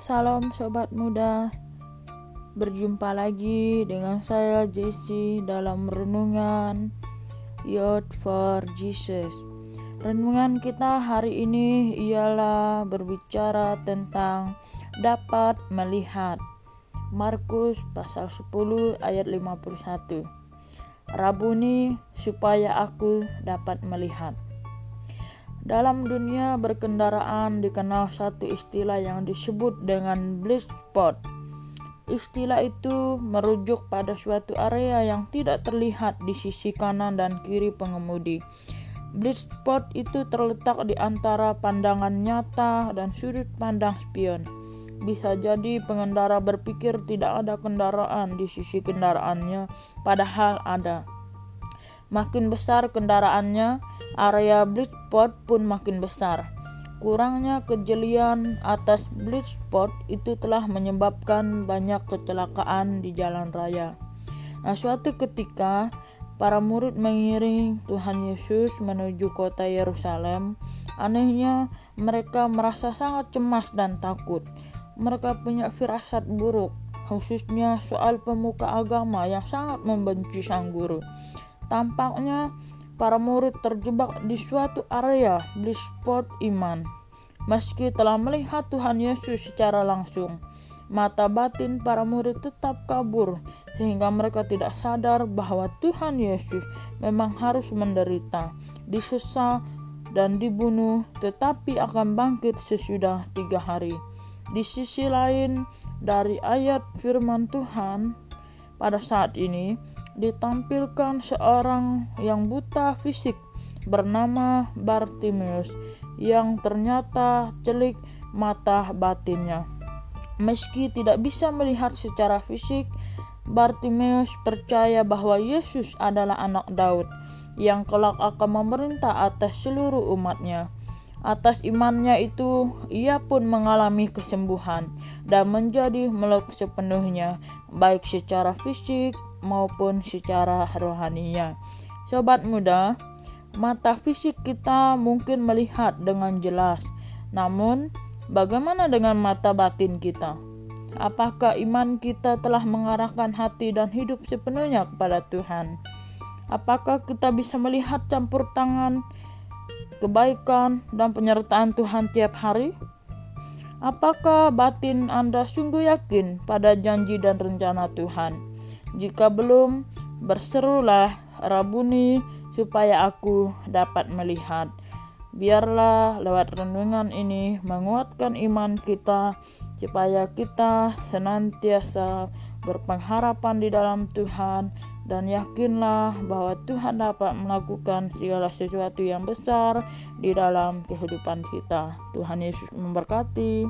Salam sobat muda. Berjumpa lagi dengan saya Jesse dalam renungan Youth for Jesus. Renungan kita hari ini ialah berbicara tentang dapat melihat. Markus pasal 10 ayat 51. Rabuni supaya aku dapat melihat. Dalam dunia berkendaraan dikenal satu istilah yang disebut dengan blind spot. Istilah itu merujuk pada suatu area yang tidak terlihat di sisi kanan dan kiri pengemudi. Blind spot itu terletak di antara pandangan nyata dan sudut pandang spion. Bisa jadi pengendara berpikir tidak ada kendaraan di sisi kendaraannya, padahal ada. Makin besar kendaraannya, area blind spot pun makin besar. Kurangnya kejelian atas blind spot itu telah menyebabkan banyak kecelakaan di jalan raya. Nah, suatu ketika para murid mengiring Tuhan Yesus menuju kota Yerusalem. Anehnya, mereka merasa sangat cemas dan takut. Mereka punya firasat buruk, khususnya soal pemuka agama yang sangat membenci sang guru. Tampaknya para murid terjebak di suatu area blind spot iman. Meski telah melihat Tuhan Yesus secara langsung, mata batin para murid tetap kabur sehingga mereka tidak sadar bahwa Tuhan Yesus memang harus menderita, disesa, dan dibunuh, tetapi akan bangkit sesudah tiga hari. Di sisi lain dari ayat firman Tuhan, pada saat ini ditampilkan seorang yang buta fisik bernama Bartimeus yang ternyata celik mata batinnya. Meski tidak bisa melihat secara fisik, Bartimeus percaya bahwa Yesus adalah anak Daud yang kelak akan memerintah atas seluruh umatnya. Atas imannya itu, ia pun mengalami kesembuhan dan menjadi melek sepenuhnya, baik secara fisik maupun secara rohaninya. Sobat muda, mata fisik kita mungkin melihat dengan jelas, namun bagaimana dengan mata batin kita? Apakah iman kita telah mengarahkan hati dan hidup sepenuhnya kepada Tuhan? Apakah kita bisa melihat campur tangan kebaikan dan penyertaan Tuhan tiap hari? Apakah batin Anda sungguh yakin pada janji dan rencana Tuhan? Jika belum, berserulah Rabuni supaya aku dapat melihat. Biarlah lewat renungan ini menguatkan iman kita supaya kita senantiasa berpengharapan di dalam Tuhan dan yakinlah bahwa Tuhan dapat melakukan segala sesuatu yang besar di dalam kehidupan kita. Tuhan Yesus memberkati.